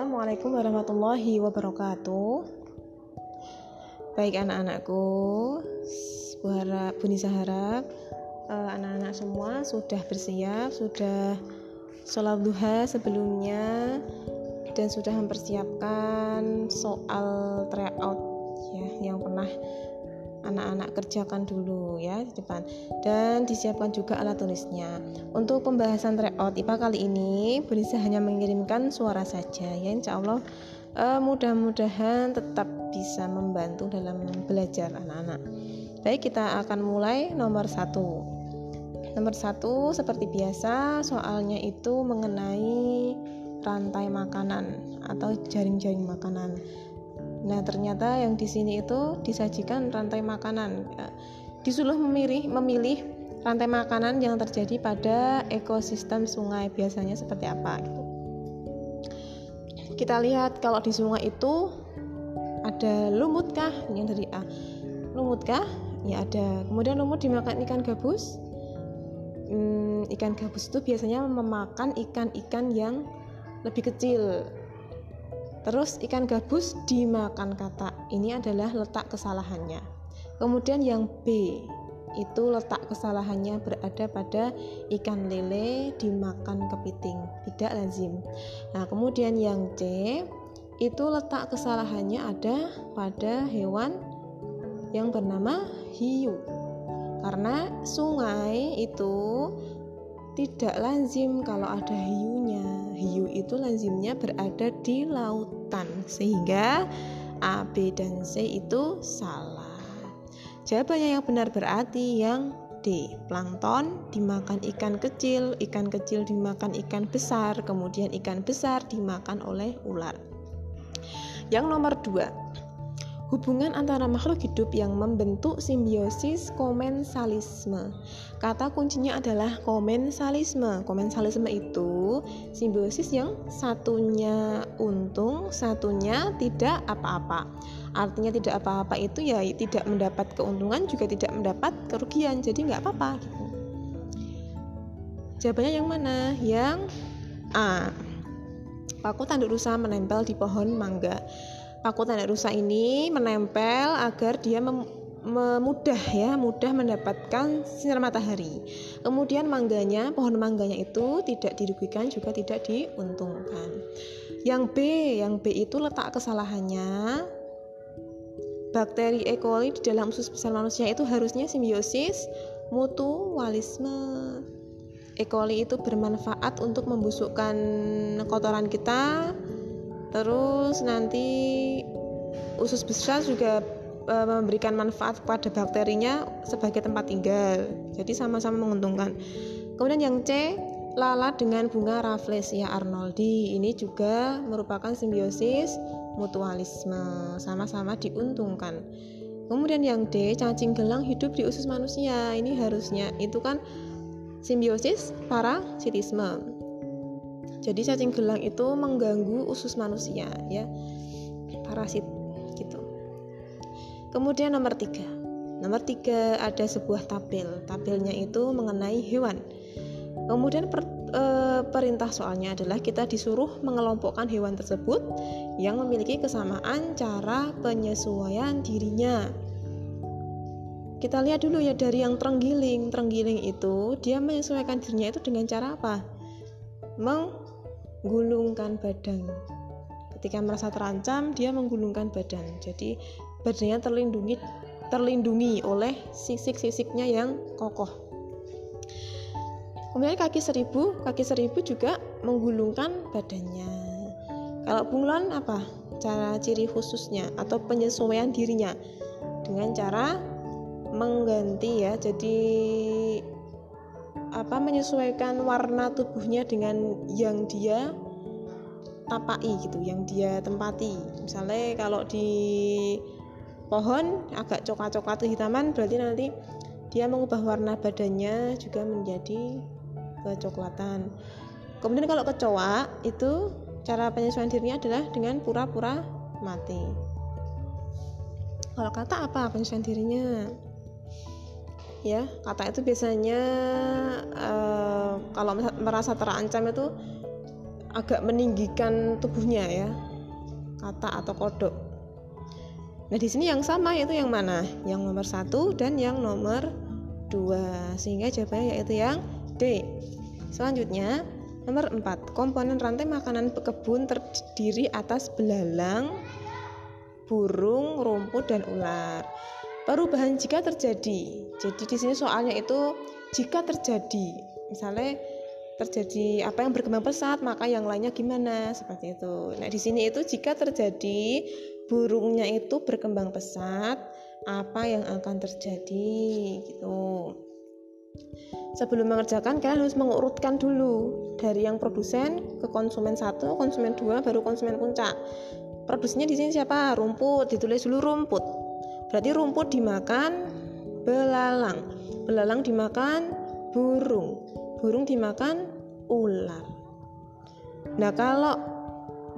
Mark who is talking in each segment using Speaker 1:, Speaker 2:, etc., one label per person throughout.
Speaker 1: Assalamualaikum warahmatullahi wabarakatuh. Baik anak-anakku, Bu harap, eh, anak-anak semua sudah bersiap, sudah sholat duha sebelumnya dan sudah mempersiapkan soal tryout ya yang pernah anak-anak kerjakan dulu ya di depan. Dan disiapkan juga alat tulisnya. Untuk pembahasan tryout IPA kali ini bisa hanya mengirimkan suara saja ya. Insya Allah uh, mudah-mudahan tetap bisa membantu dalam belajar anak-anak. Baik kita akan mulai nomor satu. Nomor satu seperti biasa soalnya itu mengenai rantai makanan atau jaring-jaring makanan Nah, ternyata yang di sini itu disajikan rantai makanan. Ya, disuruh memilih memilih rantai makanan yang terjadi pada ekosistem sungai biasanya seperti apa gitu. Kita lihat kalau di sungai itu ada lumut kah yang dari A. Lumut kah? Ya ada. Kemudian lumut dimakan ikan gabus. Hmm, ikan gabus itu biasanya memakan ikan-ikan yang lebih kecil Terus ikan gabus dimakan kata. Ini adalah letak kesalahannya. Kemudian yang B itu letak kesalahannya berada pada ikan lele dimakan kepiting, tidak lazim. Nah, kemudian yang C itu letak kesalahannya ada pada hewan yang bernama hiu. Karena sungai itu tidak lazim kalau ada hiunya. Hiu itu lazimnya berada di lautan, sehingga A, B, dan C itu salah. Jawabannya yang benar berarti yang D. Plankton dimakan ikan kecil, ikan kecil dimakan ikan besar, kemudian ikan besar dimakan oleh ular. Yang nomor dua, hubungan antara makhluk hidup yang membentuk simbiosis komensalisme. Kata kuncinya adalah komensalisme. Komensalisme itu simbiosis yang satunya untung, satunya tidak apa-apa. Artinya tidak apa-apa itu ya tidak mendapat keuntungan juga tidak mendapat kerugian. Jadi nggak apa-apa gitu. Jawabannya yang mana? Yang A. Paku tanduk rusa menempel di pohon mangga paku tanda rusa ini menempel agar dia mem mudah ya mudah mendapatkan sinar matahari kemudian mangganya pohon mangganya itu tidak dirugikan juga tidak diuntungkan yang B yang B itu letak kesalahannya bakteri E. coli di dalam usus besar manusia itu harusnya simbiosis mutualisme E. coli itu bermanfaat untuk membusukkan kotoran kita terus nanti usus besar juga e, memberikan manfaat kepada bakterinya sebagai tempat tinggal. Jadi sama-sama menguntungkan. Kemudian yang C lalat dengan bunga Rafflesia arnoldi. Ini juga merupakan simbiosis mutualisme. Sama-sama diuntungkan. Kemudian yang D cacing gelang hidup di usus manusia. Ini harusnya itu kan simbiosis parasitisme jadi cacing gelang itu mengganggu usus manusia ya. Parasit gitu. Kemudian nomor tiga. Nomor tiga ada sebuah tabel. Tabelnya itu mengenai hewan. Kemudian per, e, perintah soalnya adalah kita disuruh mengelompokkan hewan tersebut yang memiliki kesamaan cara penyesuaian dirinya. Kita lihat dulu ya dari yang terenggiling. Terenggiling itu dia menyesuaikan dirinya itu dengan cara apa? Meng gulungkan badan. Ketika merasa terancam, dia menggulungkan badan. Jadi badannya terlindungi terlindungi oleh sisik-sisiknya yang kokoh. Kemudian kaki seribu, kaki seribu juga menggulungkan badannya. Kalau bunglon apa? Cara ciri khususnya atau penyesuaian dirinya dengan cara mengganti ya. Jadi apa menyesuaikan warna tubuhnya dengan yang dia tapai gitu, yang dia tempati. Misalnya kalau di pohon agak coklat-coklat kehitaman berarti nanti dia mengubah warna badannya juga menjadi kecoklatan. Kemudian kalau kecoa itu cara penyesuaian dirinya adalah dengan pura-pura mati. Kalau kata apa penyesuaian dirinya? Ya kata itu biasanya uh, kalau merasa terancam itu agak meninggikan tubuhnya ya kata atau kodok. Nah di sini yang sama yaitu yang mana? Yang nomor satu dan yang nomor dua. Sehingga jawabannya yaitu yang D. Selanjutnya nomor 4 komponen rantai makanan kebun terdiri atas belalang burung rumput dan ular perubahan jika terjadi. Jadi di sini soalnya itu jika terjadi misalnya terjadi apa yang berkembang pesat maka yang lainnya gimana? Seperti itu. Nah di sini itu jika terjadi burungnya itu berkembang pesat apa yang akan terjadi? Gitu. Sebelum mengerjakan kalian harus mengurutkan dulu dari yang produsen ke konsumen satu konsumen dua baru konsumen puncak. Produksinya di sini siapa? Rumput. Ditulis dulu rumput berarti rumput dimakan belalang belalang dimakan burung burung dimakan ular. Nah, kalau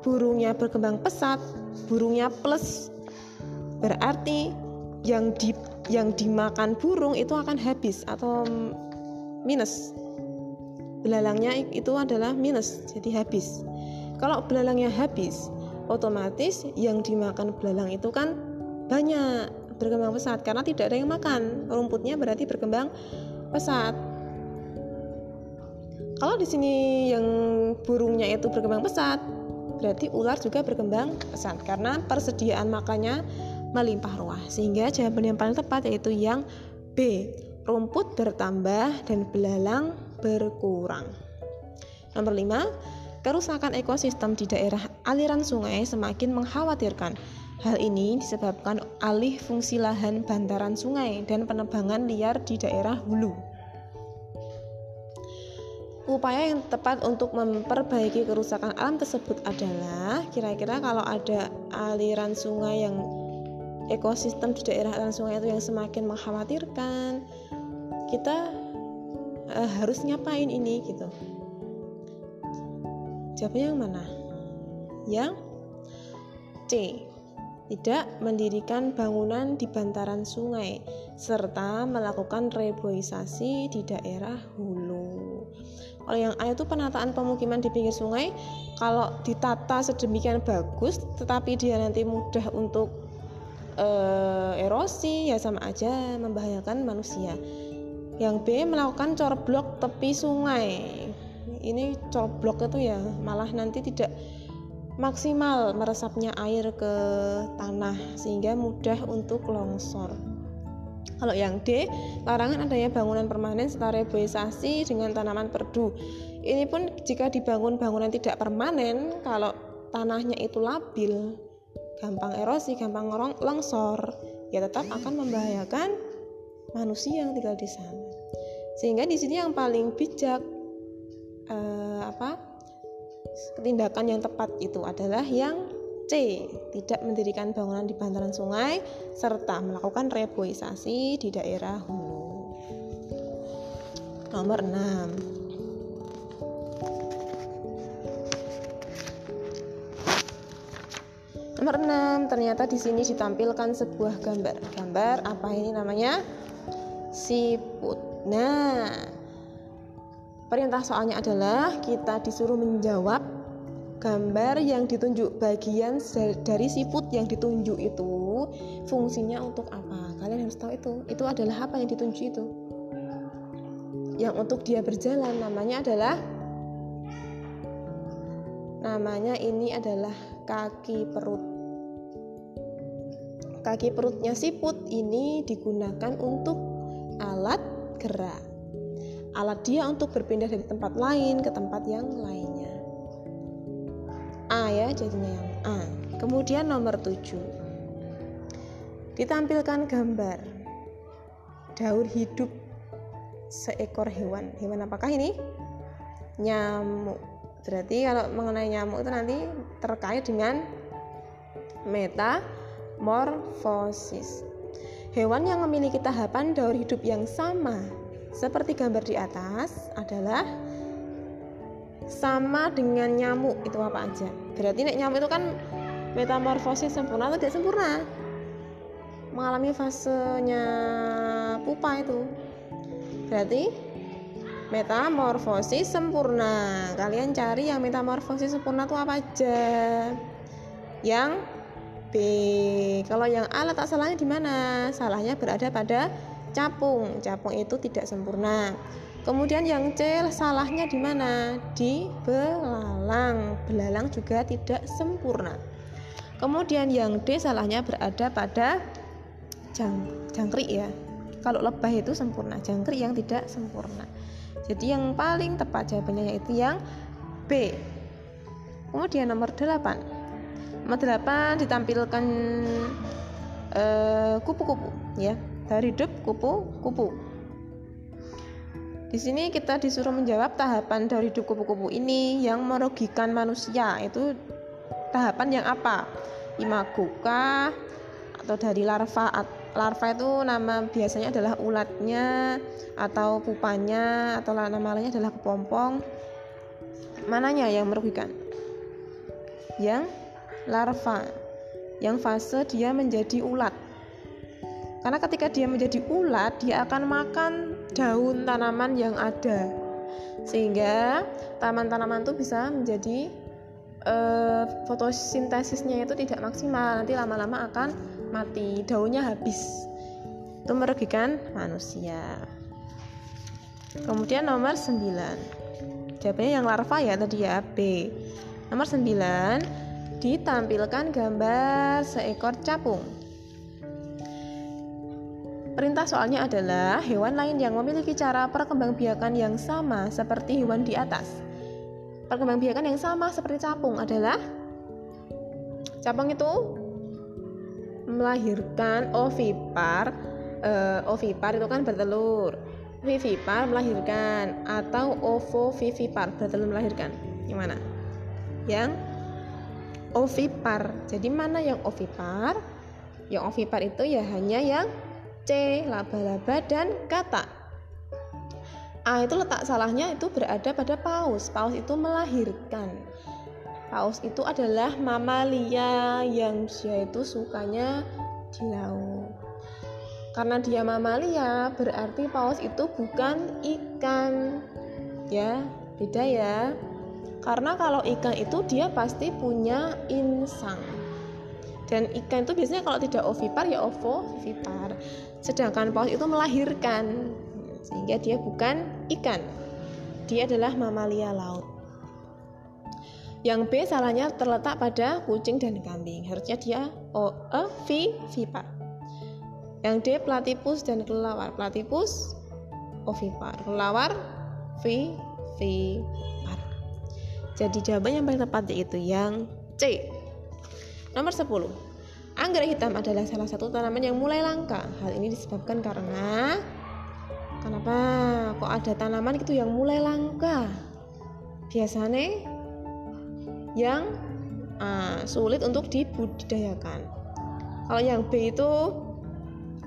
Speaker 1: burungnya berkembang pesat, burungnya plus berarti yang di yang dimakan burung itu akan habis atau minus. Belalangnya itu adalah minus, jadi habis. Kalau belalangnya habis, otomatis yang dimakan belalang itu kan banyak berkembang pesat karena tidak ada yang makan. Rumputnya berarti berkembang pesat. Kalau di sini yang burungnya itu berkembang pesat, berarti ular juga berkembang pesat karena persediaan makannya melimpah ruah. Sehingga jawaban yang paling tepat yaitu yang B. Rumput bertambah dan belalang berkurang. Nomor 5, kerusakan ekosistem di daerah aliran sungai semakin mengkhawatirkan. Hal ini disebabkan alih fungsi lahan bantaran sungai dan penebangan liar di daerah hulu. Upaya yang tepat untuk memperbaiki kerusakan alam tersebut adalah kira-kira kalau ada aliran sungai yang ekosistem di daerah aliran sungai itu yang semakin mengkhawatirkan, kita uh, harus ngapain ini gitu. Jawabnya yang mana? Yang C. Tidak mendirikan bangunan di bantaran sungai serta melakukan reboisasi di daerah hulu. Kalau yang A itu penataan pemukiman di pinggir sungai, kalau ditata sedemikian bagus, tetapi dia nanti mudah untuk uh, erosi, ya sama aja membahayakan manusia. Yang B melakukan blok tepi sungai. Ini blok itu ya malah nanti tidak maksimal meresapnya air ke tanah sehingga mudah untuk longsor. Kalau yang D, larangan adanya bangunan permanen serta reboisasi dengan tanaman perdu. Ini pun jika dibangun bangunan tidak permanen, kalau tanahnya itu labil, gampang erosi, gampang longsor, ya tetap akan membahayakan manusia yang tinggal di sana. Sehingga di sini yang paling bijak eh, apa? Tindakan yang tepat itu adalah yang C. Tidak mendirikan bangunan di bantaran sungai serta melakukan reboisasi di daerah hulu. Nomor 6. Nomor 6, ternyata di sini ditampilkan sebuah gambar. Gambar apa ini namanya? Siput. Nah, perintah soalnya adalah kita disuruh menjawab gambar yang ditunjuk bagian dari siput yang ditunjuk itu fungsinya untuk apa? Kalian harus tahu itu. Itu adalah apa yang ditunjuk itu? Yang untuk dia berjalan namanya adalah namanya ini adalah kaki perut. Kaki perutnya siput ini digunakan untuk alat gerak alat dia untuk berpindah dari tempat lain ke tempat yang lainnya. A ya jadinya yang A. Kemudian nomor 7 ditampilkan gambar. Daur hidup seekor hewan. Hewan apakah ini? Nyamuk. Berarti kalau mengenai nyamuk itu nanti terkait dengan metamorfosis. Hewan yang memiliki tahapan daur hidup yang sama seperti gambar di atas adalah sama dengan nyamuk itu apa aja berarti nek nyamuk itu kan metamorfosis sempurna atau tidak sempurna mengalami fasenya pupa itu berarti metamorfosis sempurna. Kalian cari yang metamorfosis sempurna itu apa aja? Yang B. Kalau yang A letak salahnya di mana? Salahnya berada pada capung. Capung itu tidak sempurna. Kemudian yang C salahnya di mana? Di belalang. Belalang juga tidak sempurna. Kemudian yang D salahnya berada pada jang, jangkrik ya. Kalau lebah itu sempurna, jangkrik yang tidak sempurna. Jadi yang paling tepat jawabannya yaitu yang B. Kemudian nomor 8. Nomor 8 ditampilkan eh, kupu-kupu uh, ya. Dari hidup kupu-kupu. Di sini kita disuruh menjawab tahapan dari hidup kupu-kupu ini yang merugikan manusia. Itu tahapan yang apa? Imago kah? Atau dari larva? Larva itu nama biasanya adalah ulatnya atau pupanya atau nama lainnya adalah kepompong. Mananya yang merugikan? Yang larva. Yang fase dia menjadi ulat. Karena ketika dia menjadi ulat, dia akan makan daun tanaman yang ada. Sehingga tanaman-tanaman itu bisa menjadi uh, fotosintesisnya itu tidak maksimal. Nanti lama-lama akan mati, daunnya habis. Itu merugikan manusia. Kemudian nomor 9. Jawabannya yang larva ya tadi ya B. Nomor 9 ditampilkan gambar seekor capung. Perintah soalnya adalah hewan lain yang memiliki cara perkembangbiakan yang sama seperti hewan di atas. Perkembangbiakan yang sama seperti capung adalah capung itu melahirkan ovipar. Uh, ovipar itu kan bertelur. Vivipar melahirkan atau ovovivipar bertelur melahirkan. Yang mana? Yang ovipar. Jadi mana yang ovipar? Yang ovipar itu ya hanya yang C. Laba-laba dan kata. A itu letak salahnya itu berada pada paus. Paus itu melahirkan. Paus itu adalah mamalia yang dia itu sukanya di laut. Karena dia mamalia, berarti paus itu bukan ikan. Ya, beda ya. Karena kalau ikan itu dia pasti punya insang dan ikan itu biasanya kalau tidak ovipar ya ovovivipar sedangkan paus itu melahirkan sehingga dia bukan ikan. Dia adalah mamalia laut. Yang B salahnya terletak pada kucing dan kambing. Harusnya dia O E V vipar yang D platypus dan kelelawar. Platypus ovipar. Kelelawar V vipar. Jadi jawaban yang paling tepat yaitu yang C Nomor 10. Anggrek hitam adalah salah satu tanaman yang mulai langka. Hal ini disebabkan karena kenapa kok ada tanaman itu yang mulai langka? Biasanya yang uh, sulit untuk dibudidayakan. Kalau yang B itu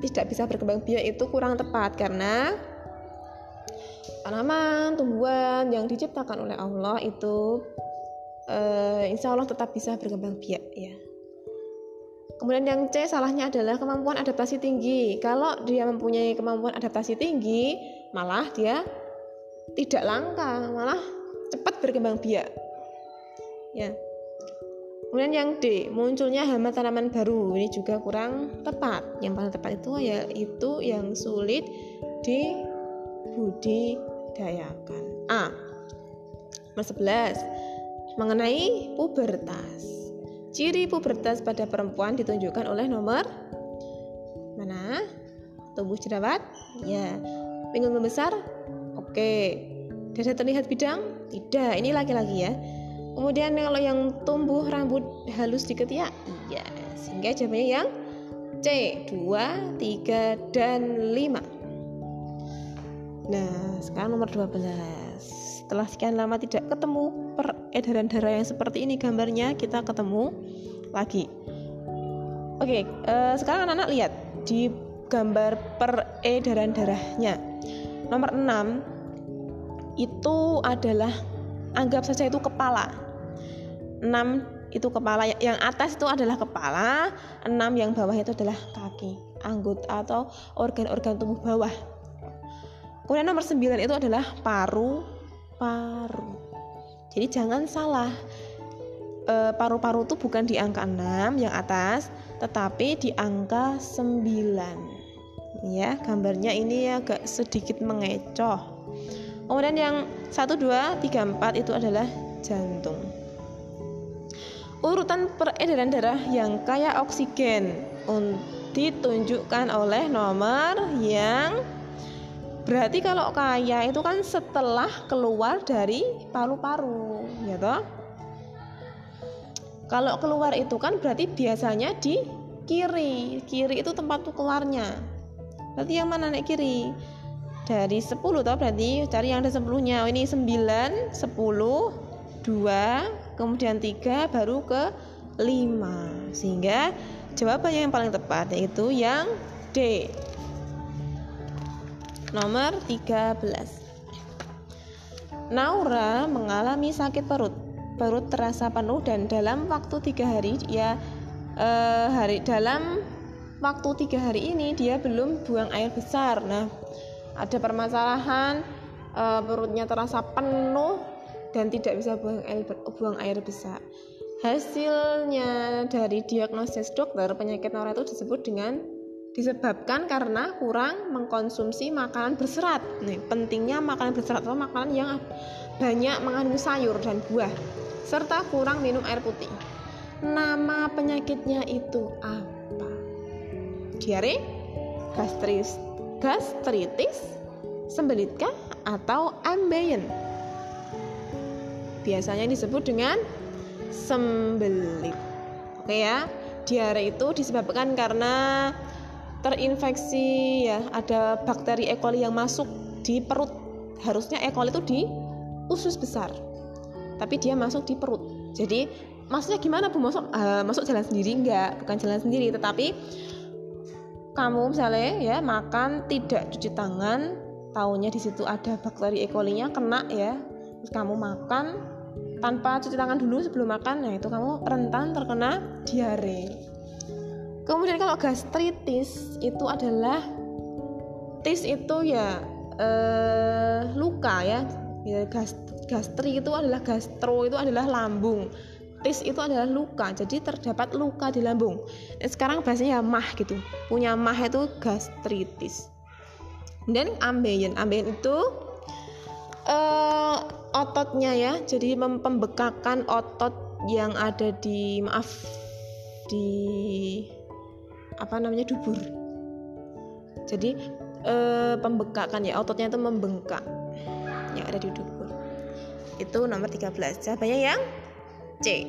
Speaker 1: tidak bisa berkembang biak itu kurang tepat karena tanaman tumbuhan yang diciptakan oleh Allah itu uh, insya Allah tetap bisa berkembang biak ya Kemudian yang C salahnya adalah kemampuan adaptasi tinggi. Kalau dia mempunyai kemampuan adaptasi tinggi, malah dia tidak langka, malah cepat berkembang biak. Ya. Kemudian yang D, munculnya hama tanaman baru. Ini juga kurang tepat. Yang paling tepat itu ya itu yang sulit dibudidayakan. A. Nomor 11 mengenai pubertas. Ciri pubertas pada perempuan ditunjukkan oleh nomor mana? Tubuh jerawat? Ya. Pinggul membesar? Oke. Dada terlihat bidang? Tidak. Ini laki-laki ya. Kemudian kalau yang tumbuh rambut halus di ketiak? Iya. Sehingga jawabannya yang C 2, 3, dan 5 Nah sekarang nomor 12 Setelah sekian lama tidak ketemu peredaran darah yang seperti ini gambarnya kita ketemu lagi. Oke, uh, sekarang anak-anak lihat di gambar peredaran darahnya. Nomor 6 itu adalah anggap saja itu kepala. 6 itu kepala yang atas itu adalah kepala, 6 yang bawah itu adalah kaki, anggota atau organ-organ tubuh bawah. Kemudian nomor 9 itu adalah paru-paru. Jadi jangan salah. E, paru-paru itu bukan di angka 6 yang atas, tetapi di angka 9. Ya, gambarnya ini agak sedikit mengecoh. Kemudian yang 1 2 3 4 itu adalah jantung. Urutan peredaran darah yang kaya oksigen ditunjukkan oleh nomor yang berarti kalau kaya itu kan setelah keluar dari paru-paru ya toh? Kalau keluar itu kan berarti biasanya di kiri. Kiri itu tempat keluarnya berarti yang mana naik kiri? Dari 10 toh berarti? Cari yang ada 10 nya oh, ini 9 10 2 kemudian 3 baru ke 5 sehingga Jawabannya yang paling tepat yaitu yang D. Nomor 13. Naura mengalami sakit perut. Perut terasa penuh dan dalam waktu tiga hari ya eh, hari dalam waktu tiga hari ini dia belum buang air besar. Nah, ada permasalahan eh, perutnya terasa penuh dan tidak bisa buang air buang air besar. Hasilnya dari diagnosis dokter penyakit Nora itu disebut dengan disebabkan karena kurang mengkonsumsi makanan berserat. Nih, pentingnya makanan berserat atau makanan yang banyak mengandung sayur dan buah serta kurang minum air putih. Nama penyakitnya itu apa? Diare, gastris, gastritis, sembelitkah atau ambeien? Biasanya disebut dengan sembelit. Oke ya. Diare itu disebabkan karena terinfeksi ya, ada bakteri E. coli yang masuk di perut. Harusnya E. coli itu di usus besar. Tapi dia masuk di perut. Jadi maksudnya gimana Bu? Masuk uh, masuk jalan sendiri enggak? Bukan jalan sendiri, tetapi kamu misalnya ya makan tidak cuci tangan, tahunya di situ ada bakteri E. coli-nya kena ya. Terus kamu makan tanpa cuci tangan dulu sebelum makan nah itu kamu rentan terkena diare kemudian kalau gastritis itu adalah tis itu ya eh, luka ya, ya gas, gastri itu adalah gastro itu adalah lambung. Tis itu adalah luka jadi terdapat luka di lambung. Dan sekarang bahasanya ya mah gitu. Punya mah itu gastritis. Dan ambeien ambeien itu uh, ototnya ya jadi pembekakan otot yang ada di maaf di apa namanya dubur. Jadi e, pembekakan ya ototnya itu membengkak yang ada di dubur. Itu nomor 13 jawabannya yang C